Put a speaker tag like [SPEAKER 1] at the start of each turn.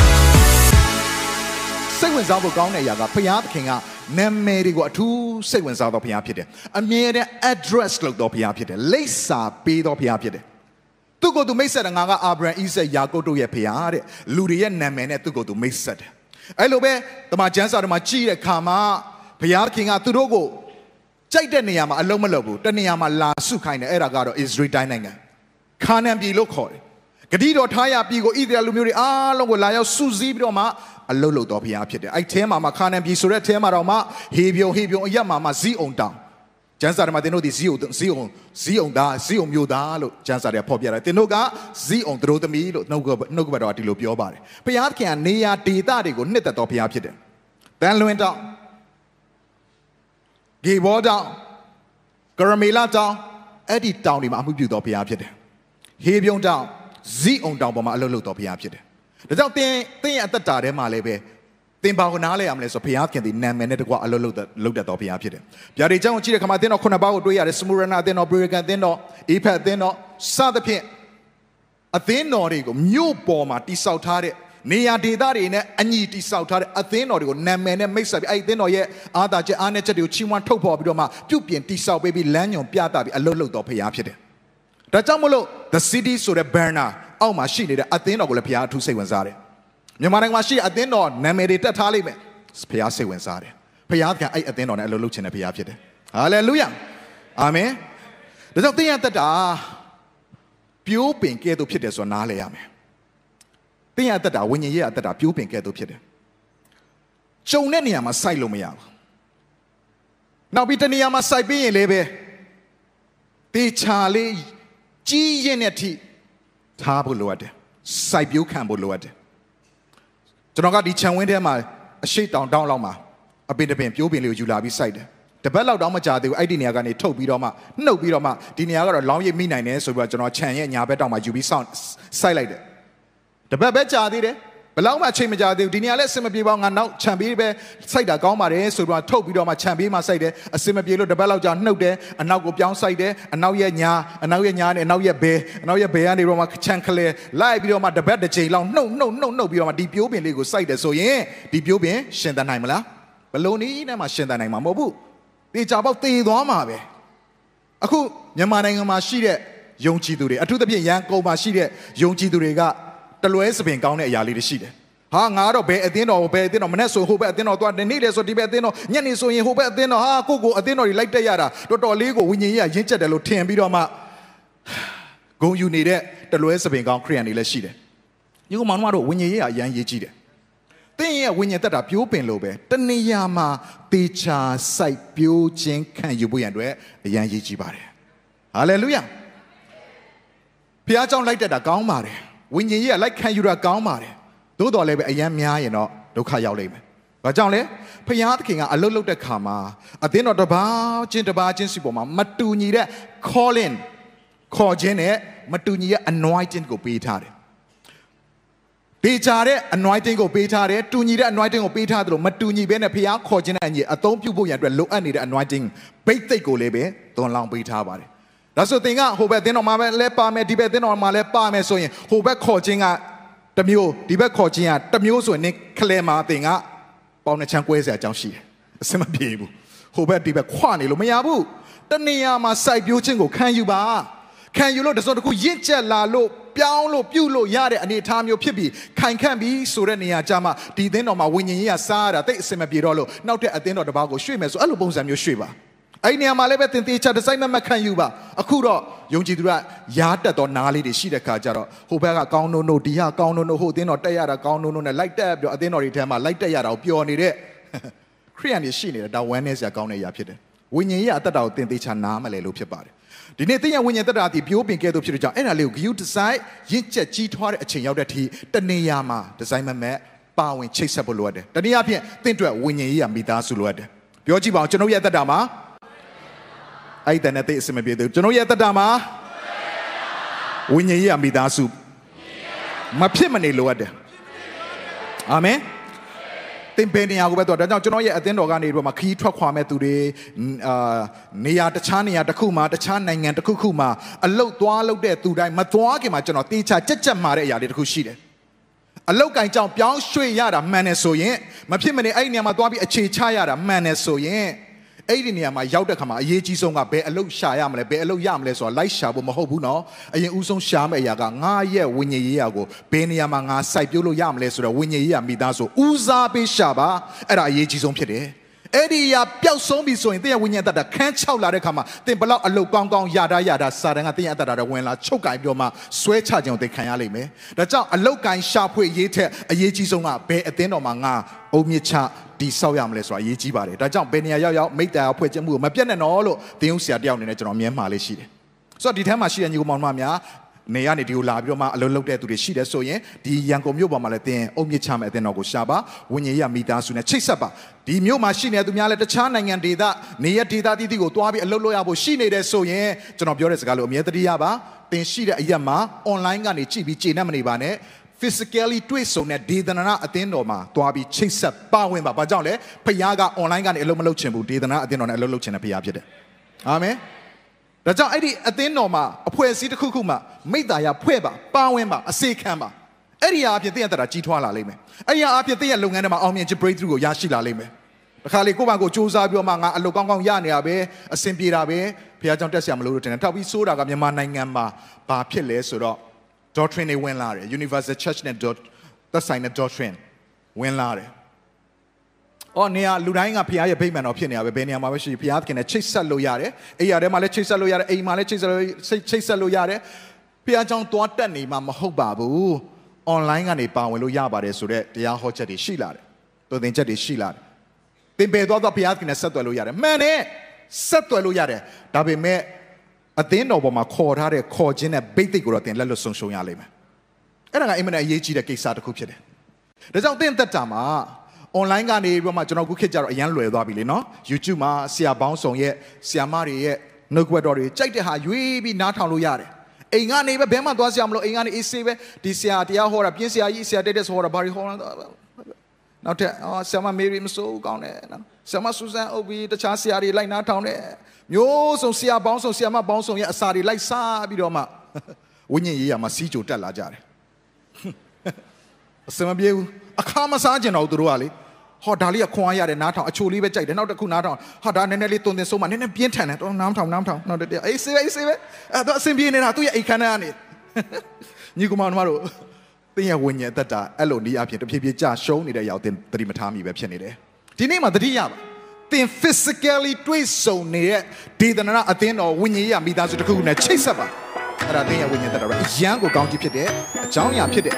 [SPEAKER 1] ိ တ်ဝင်စားဖို့ကောင်းတဲ့အရာကဘုရားသခင်ကနာမည်တွေကိုအထူးစိတ်ဝင်စားသောဘုရားဖြစ်တယ်။အမြဲတမ်း address လုပ်သောဘုရားဖြစ်တယ်။လိပ်စာပေးသောဘုရားဖြစ်တယ်။သူ့ကိုယ်သူမိတ်ဆက်တယ်ငါကအာဗြဟံဣဇက်ယာကုပ်တို့ရဲ့ဘုရားတဲ့။လူတွေရဲ့နာမည်နဲ့သူ့ကိုယ်သူမိတ်ဆက်တယ်။အဲ့လိုပဲတမန်ကျမ်းစာတွေမှာကြည့်တဲ့ခါမှာဘုရားသခင်ကသူတို့ကိုကြိုက်တဲ့နေရာမှာအလုံးမလုပ်ဘူး။တနေရာမှာလာစုခိုင်းတယ်အဲ့ဒါကတော့ Israel တိုင်းနိုင်ငံ။ခါနန်ပြည်လို့ခေါ်တယ်။ ဂတိတော်ထားရပြည်ကိုဣသရေလလူမျိုးတွေအားလုံးကိုလာရောက်စုစည်းပြီးတော့မှအလုတ်လုတ်တော်ဘုရားဖြစ်တယ်အဲ့ထဲမှာမှခါနန်ပြည်ဆိုတဲ့ထဲမှာတော့မှဟေပြုံဟေပြုံအရက်မှာမှဇီးအောင်တောင်ကျမ်းစာထဲမှာသင်တို့ဒီဇီးအောင်ဇီးအောင်ဇီးအောင်သားဇီးအောင်မျိုးသားလို့ကျမ်းစာထဲဖော်ပြတယ်သင်တို့ကဇီးအောင်သူတို့သမီးလို့နှုတ်ကနှုတ်ကပတ်တော်ကဒီလိုပြောပါတယ်ဘုရားသခင်ကနေရာဒေသတွေကိုနှစ်သက်တော်ဘုရားဖြစ်တယ်တန်လွင်တောင်ဂေဘောတောင်ကရမေလာတောင်အဲ့ဒီတောင်တွေမှာအမှုပြုတော်ဘုရားဖြစ်တယ်ဟေပြုံတောင် ဇိအောင်တောင်ပေါ်မှာအလုပ်လုပ်တော်ဘုရားဖြစ်တယ်။ဒါကြောင့်သင်သင်ရဲ့အသက်တာထဲမှာလည်းပဲသင်ဘာကိုနားလဲရမလဲဆိုဘုရားခင်ဒီနာမည်နဲ့တကွာအလုပ်လုပ်လုပ်တတ်တော်ဘုရားဖြစ်တယ်။ဗျာဒီကျောင်းကိုကြည့်တဲ့ခါမှာသင်တော့ခုနှစ်ပါးကိုတွေ့ရတယ်။စမူရနာသင်တော့ပရိကန်သင်တော့အေဖက်သင်တော့စသဖြင့်အသင်းတော်တွေကိုမြို့ပေါ်မှာတိဆောက်ထားတဲ့နေရာဒေသတွေနဲ့အညီတိဆောက်ထားတဲ့အသင်းတော်တွေကိုနာမည်နဲ့မိတ်ဆက်ပြီးအဲ့ဒီအသင်းတော်ရဲ့အာသာချက်အားနည်းချက်တွေကိုချီးမွမ်းထုတ်ဖော်ပြီးတော့မှပြုပြင်တိဆောက်ပေးပြီးလမ်းညွန်ပြသပြီးအလုပ်လုပ်တော်ဖရားဖြစ်တယ်။ ဒါကြောင့်မလို့ the city ဆိုတဲ့ banner အောက်မှာရှိနေတဲ့အသင်းတော်ကိုလည်းဘုရားအထူးစိတ်ဝင်စားတယ်မြန်မာနိုင်ငံမှာရှိတဲ့အသင်းတော်နာမည်တွေတက်ထားလိမ့်မယ်ဘုရားစိတ်ဝင်စားတယ်ဘုရားကအဲ့အသင်းတော်နဲ့အလုပ်လုပ်ချင်တဲ့ဘုရားဖြစ်တယ်ဟာလေလုယအာမင်ဒါကြောင့်သင်ရတတ်တာပြိုးပင်ကဲ့သို့ဖြစ်တယ်ဆိုတာနားလည်ရမယ်သင်ရတတ်တာဝိညာဉ်ရေးရတတ်တာပြိုးပင်ကဲ့သို့ဖြစ်တယ်ကြုံတဲ့နေရာမှာစိုက်လို့မရဘူးနောက်ပြီးတနေရာမှာစိုက်ပြီးရင်လည်းပဲတေချာလေး ကြီးရင်တဲ့အထိထားဖို့လိုအပ်တယ်စိုက်ပျိုးခံဖို့လိုအပ်တယ်ကျွန်တော်ကဒီခြံဝင်းထဲမှာအရှိတောင်တောင်းလောက်မှာအပင်တပင်ပြိုးပင်လေးကိုယူလာပြီးစိုက်တယ်တပတ်လောက်တောင်မကြာသေးဘူးအဲ့ဒီနေရာကနေထုတ်ပြီးတော့မှနှုတ်ပြီးတော့မှဒီနေရာကတော့လောင်းရိပ်မိနိုင်တယ်ဆိုပြီးတော့ကျွန်တော်ခြံရဲ့ညာဘက်တောင်မှာယူပြီးစောင့်စိုက်လိုက်တယ်တပတ်ပဲကြာသေးတယ် ဘလောက်မှအချိန်မကြာသေးဘူးဒီနေရာလည်းအစင်မပြေပါဘူးငါနောက်ခြံပေးပဲစိုက်တာကောင်းပါတယ်ဆိုပြီးတော့ထုတ်ပြီးတော့မှခြံပေးမှစိုက်တယ်အစင်မပြေလို့တပတ်လောက်ကြာနှုတ်တယ်အနောက်ကိုပြောင်းစိုက်တယ်အနောက်ရဲ့ညာအနောက်ရဲ့ညာနဲ့အနောက်ရဲ့ဘဲအနောက်ရဲ့ဘဲကနေတော့မှခြံခလဲလိုက်ပြီးတော့မှတပတ်တစ်ချိန်လောက်နှုတ်နှုတ်နှုတ်နှုတ်ပြီးတော့မှဒီပြိုးပင်လေးကိုစိုက်တယ်ဆိုရင်ဒီပြိုးပင်ရှင်သန်နိုင်မလားဘလုံးနည်းနဲ့မှရှင်သန်နိုင်မှာမဟုတ်ဘူးတေချာပေါက်တေသွားမှာပဲအခုမြန်မာနိုင်ငံမှာရှိတဲ့ယုံကြည်သူတွေအထူးသဖြင့်ရန်ကုန်မှာရှိတဲ့ယုံကြည်သူတွေက တလွဲစပင်ကောင်းတဲ့အရာလေးတွေရှိတယ်ဟာငါတော့ဘယ်အသင်းတော်ဘယ်အသင်းတော်မနေ့ဆိုဟိုဘက်အသင်းတော်သွားနေ့လေဆိုဒီဘက်အသင်းတော်ညနေဆိုရင်ဟိုဘက်အသင်းတော်ဟာကိုကိုအသင်းတော်တွေလိုက်တက်ရတာတော်တော်လေးကိုဝိညာဉ်ကြီးကရင့်ကျက်တယ်လို့ထင်ပြီးတော့မှဂုံယူနေတဲ့တလွဲစပင်ကောင်းခရိယန်တွေလည်းရှိတယ်ညီကောင်မောင်တို့ဝိညာဉ်ကြီးကအရန်ရေးကြည့်တယ်တင်းရဲ့ဝိညာဉ်သက်တာပြိုးပင်လို့ပဲတဏှာမှာတေချာစိုက်ပြိုးခြင်းခံယူဖို့ရန်အတွက်အရန်ရေးကြည့်ပါတယ်ဟာလေလုယာဖះเจ้าလိုက်တက်တာကောင်းပါတယ် ဝိညာဉ်ကြီးကလိုက်ခံယူတာကောင်းပါတယ်သို့တော်လည်းပဲအယမ်းများရင်တော့ဒုက္ခရောက်လိမ့်မယ်။ဘာကြောင့်လဲဖျားသခင်ကအလုတ်လုတ်တဲ့ခါမှာအသင်းတော်တစ်ပါးချင်းတစ်ပါးချင်းစီပေါ်မှာမတူညီတဲ့ calling ခေါ်ခြင်းနဲ့မတူညီတဲ့ anointing ကိုပေးထားတယ်။ပေးချတဲ့ anointing ကိုပေးထားတယ်တူညီတဲ့ anointing ကိုပေးထားတယ်လို့မတူညီဘဲနဲ့ဖျားခေါ်ခြင်းနဲ့အညီအသုံးပြုဖို့ရန်အတွက်လိုအပ်နေတဲ့ anointing ဘိတ်သိက်ကိုလည်းပဲသွန်လောင်းပေးထားပါတယ်။ ဒါဆိုသင်ကဟိုဘက်အသင်းတော်မှာလဲပါမယ်ဒီဘက်အသင်းတော်မှာလဲပါမယ်ဆိုရင်ဟိုဘက်ခေါ်ခြင်းကတမျိုးဒီဘက်ခေါ်ခြင်းကတမျိုးဆိုရင်နင်ခလဲမှာတင်ကပေါင်းနှချမ်းကွဲစရာအကြောင်းရှိတယ်အစမပြေဘူးဟိုဘက်ဒီဘက်ခွနေလို့မရဘူးတနေရာမှာစိုက်ပျိုးခြင်းကိုခံယူပါခံယူလို့တစုံတစ်ခုရင့်ကျက်လာလို့ပြောင်းလို့ပြုတ်လို့ရတဲ့အနေအထားမျိုးဖြစ်ပြီးခိုင်ခန့်ပြီးဆိုတဲ့နေရာကြမှာဒီအသင်းတော်မှာဝิญဉ်ကြီးကစားရတာတိတ်အစင်မပြေတော့လို့နောက်တဲ့အသင်းတော်တစ်ပါးကိုရွှေ့မယ်ဆိုအဲ့လိုပုံစံမျိုးရွှေ့ပါ အဲ့ဒီနေရာမှာလည်းပဲတင်သေးချာဒီဇိုင်းမမခံယူပါအခုတော့ယုံကြည်သူကရားတက်တော့နားလေးတွေရှိတဲ့ခါကျတော့ဟိုဘက်ကကောင်းနိုးနိုးဒီဟာကောင်းနိုးနိုးဟိုအသင်းတော်တက်ရတာကောင်းနိုးနိုးနဲ့လိုက်တက်ပြီးတော့အသင်းတော်တွေထဲမှာလိုက်တက်ရတာကိုပျော်နေတဲ့ခရိယန်တွေရှိနေတာဒါဝမ်းနေစရာကောင်းတဲ့အရာဖြစ်တယ်ဝိညာဉ်ရေးအသက်တာကိုတင်သေးချာနားမလဲလို့ဖြစ်ပါတယ်ဒီနေ့သင်ရဲ့ဝိညာဉ်သက်တာဒီပြိုးပင်ကဲ့သို့ဖြစ်တဲ့ကြောင့်အဲ့ဒါလေးကို view design ရင့်ကျက်ကြီးထွားတဲ့အချိန်ရောက်တဲ့ထိတနေရာမှာ design မမဲ့ပါဝင်ချိတ်ဆက်ဖို့လိုအပ်တယ်တနည်းအားဖြင့်တင့်အတွက်ဝိညာဉ်ရေးရမိသားစုလိုအပ်တယ်ပြောကြည့်ပါဦးကျွန်တော်ရဲ့အသက်တာမှာ အဲ့ဒီတန်နဲ့တိတ်အစမပြေသေးဘူးကျွန်တော်ရဲ့အသက်တာမှာဝိညာဉ်ရေးရမိသားစုမဖြစ်မနေလိုအပ်တယ်အာမင်သင်ဘယ်နေရာကိုပဲတော့ဒါကြောင့်ကျွန်တော်ရဲ့အသင်းတော်ကနေပြီးတော့မှခီးထွက်ခွာမဲ့သူတွေအာနေရာတခြားနေရာတစ်ခုမှာတခြားနိုင်ငံတစ်ခုခုမှာအလုတ်သွားလုတ်တဲ့သူတိုင်းမသွားခင်မှာကျွန်တော်တေချာကြက်ကြက်မာတဲ့အရာတွေတစ်ခုရှိတယ်အလုတ်ကင်ကြောင့်ပြောင်းရွှေ့ရတာမှန်တယ်ဆိုရင်မဖြစ်မနေအဲ့ဒီနေရာမှာသွားပြီးအခြေချရတာမှန်တယ်ဆိုရင် အဲ့ဒီနေရာမှာရောက်တဲ့ခါမှာအရေးကြီးဆုံးကဘယ်အလုတ်ရှာရမလဲဘယ်အလုတ်ရမလဲဆိုတာလိုက်ရှာဖို့မဟုတ်ဘူးနော်အရင်ဦးဆုံးရှာမယ့်အရာကငါရဲ့ဝိညာဉ်ရေးရာကိုဘယ်နေရာမှာငါစိုက်ပျိုးလို့ရမလဲဆိုတော့ဝိညာဉ်ရေးရာမိသားစုဦးစားပေးရှာပါအဲ့ဒါအရေးကြီးဆုံးဖြစ်တယ် အဲ့ဒီအရာပျောက်ဆုံးပြီဆိုရင်တင်းရဲ့ဝိညာဉ်တတ်တာခန်းချောက်လာတဲ့ခါမှာတင်းဘလောက်အလုတ်ကောင်းကောင်းရတာရတာစာတန်ကတင်းရဲ့အတ္တတာဝင်လာချုပ်ကင်ပြောမှဆွဲချခြင်းကိုတင်းခံရလိမ့်မယ်ဒါကြောင့်အလုတ်ကင်ရှာဖွေရေးထက်အရေးကြီးဆုံးကဘယ်အသင်းတော်မှာငါအုံမြင့်ချဒီဆောက်ရမလဲဆိုတာအရေးကြီးပါတယ်ဒါကြောင့်ဘယ်နေရာရောက်ရောက်မိတ္တရာဖွဲ့ခြင်းမှုကိုမပြတ်နဲ့နော်လို့တင်းဦးဆရာတယောက်အနေနဲ့ကျွန်တော်မြင်မှာလေးရှိတယ်ဆိုတော့ဒီထဲမှာရှိတဲ့ညီကောင်မောင်နှမများ နေရနေဒီကိုလာပြီးတော့မှအလုံးလုံးတဲ့သူတွေရှိတယ်ဆိုရင်ဒီရန်ကုန်မြို့ပေါ်မှာလည်းသင်အုံမြင့်ချမဲ့အသင်းတော်ကိုရှာပါဝိညာဉ်ရမိသားစုနဲ့ချိတ်ဆက်ပါဒီမြို့မှာရှိနေသူများလည်းတခြားနိုင်ငံဒေသနေရဒေသတိတိကိုတွားပြီးအလုပ်လုပ်ရဖို့ရှိနေတယ်ဆိုရင်ကျွန်တော်ပြောတဲ့စကားလို့အမြဲတတိယပါသင်ရှိတဲ့အရက်မှာ online ကနေကြည့်ပြီးကျေနပ်မနေပါနဲ့ physically တွေ့ဆုံတဲ့ဒေသနာအသင်းတော်မှာသွားပြီးချိတ်ဆက်ပါဝင်ပါ။ဘာကြောင့်လဲ?ဖခင်က online ကနေအလုပ်မလုပ်ချင်ဘူး။ဒေသနာအသင်းတော်နဲ့အလုပ်လုပ်ချင်တဲ့ဖခင်ဖြစ်တယ်။အာမင်။ ဒါကြောင့်အဲ့ဒီအသင်းတော်မှာအဖွဲ့အစည်းတစ်ခုခုမှာမိသားရဖွဲ့ပါပါဝင်ပါအစေခံပါ။အဲ့ဒီအဖြစ်တည့်ရတဲ့ကြီးထွားလာလိမ့်မယ်။အဲ့ဒီအဖြစ်တည့်ရလုပ်ငန်းထဲမှာအောင်မြင်ခြင်း breakthrough ကိုရရှိလာလိမ့်မယ်။တခါလေကိုယ့်ဘာကိုစူးစမ်းပြီးတော့မှငါအလုပ်ကောင်းကောင်းရနေရပဲအဆင်ပြေတာပဲဖခင်ကြောင့်တက်ဆရာမလို့လို့တင်တယ်။ထောက်ပြီးစိုးတာကမြန်မာနိုင်ငံမှာဘာဖြစ်လဲဆိုတော့ doctrine တွေဝင်လာတယ် universal church နဲ့ dot သက်ဆိုင်တဲ့ doctrine ဝင်လာတယ်။ အော်နေရာလူတိုင်းကဖခင်ရဲ့ဗိမာန်တော်ဖြစ်နေရပဲဘယ်နေရာမှာပဲရှိဖခင်နဲ့ချိတ်ဆက်လို့ရတယ်။အိမ်ရထဲမှာလည်းချိတ်ဆက်လို့ရတယ်အိမ်မှာလည်းချိတ်ဆက်လို့ချိတ်ဆက်လို့ရတယ်။ဖခင်ကြောင့်တွားတက်နေမှာမဟုတ်ပါဘူး။ online ကနေပါဝင်လို့ရပါတယ်ဆိုတော့တရားဟောချက်တွေရှိလာတယ်။သူသင်ချက်တွေရှိလာတယ်။သင်ပယ်သွားတော့ဖခင်နဲ့ဆက်သွယ်လို့ရတယ်။မှန်တယ်ဆက်သွယ်လို့ရတယ်။ဒါပေမဲ့အသင်းတော်ပေါ်မှာခေါ်ထားတဲ့ခေါ်ခြင်းနဲ့ဘိတ်သိက်ကိုတော့တင်လက်လွတ်ဆုံးရှုံးရလိမ့်မယ်။အဲ့ဒါကအင်မတန်အရေးကြီးတဲ့ကိစ္စတစ်ခုဖြစ်တယ်။ဒါကြောင့်သင်သက်တာမှာ online ကနေပြီးမှကျွန်တော်ခုခေတ်ကြတော့အရန်လွယ်သွားပြီလေနော် YouTube မှာဆရာပေါင်းဆောင်ရဲ့ဆရာမတွေရဲ့နှုတ်ကပတ်တော်တွေကြိုက်တဲ့ဟာရွေးပြီးနားထောင်လို့ရတယ်။အိမ်ကနေပဲဘဲမှသွားဆရာမလို့အိမ်ကနေအေးဆေးပဲဒီဆရာတရားဟောတာပြင်းဆရာကြီးဆရာတက်တဲ့ဆိုဟောတာဘာတွေဟောတာနောက်ထပ်အော်ဆရာမမေရီမစိုးကောင်းတယ်နော်ဆရာမဆူဇန်အုပ်ပြီးတခြားဆရာတွေလိုက်နားထောင်တယ်မျိုးစုံဆရာပေါင်းစုံဆရာမပေါင်းစုံရဲ့အစာတွေလိုက်စားပြီးတော့မှဝိညာဉ်ရေးရမှာစီးကြိုတက်လာကြတယ် အစမပြေဘူးအခါမစားကြတော့သူတို့ကလေဟောဒါလေးကခွန်အားရတယ်နားထောင်အချိုလေးပဲကြိုက်တယ်နောက်တစ်ခုနားထောင်ဟာဒါနည်းနည်းလေးတုံတင်ဆုံးမနည်းနည်းပြင်းထန်တယ်တော့နားထောင်နားထောင်နောက်တစ်အေးစေးပဲအေးစေးပဲအဲ့တော့အစင်ပြေနေတာသူ့ရဲ့အိတ်ခမ်းကနေညီကောင်မတို့တင်းရဲ့ဝိညာဉ်အသက်တာအဲ့လိုနီးအဖြစ်တဖြည်းဖြည်းကြာရှုံးနေတဲ့ရောက်တင်သတိမထားမိပဲဖြစ်နေတယ်ဒီနေ့မှာသတိရပါသင် physically တွေ့ဆုံနေတဲ့ဒေသနာအသင်းတော်ဝိညာဉ်ရေးမိသားစုတစ်ခုခုနဲ့ချိတ်ဆက်ပါအဲ့ဒါသင်ရဲ့ဝိညာဉ်သက်တာအရန်ကိုကောင်းကြီးဖြစ်တယ်အကြောင်းအရာဖြစ်တယ်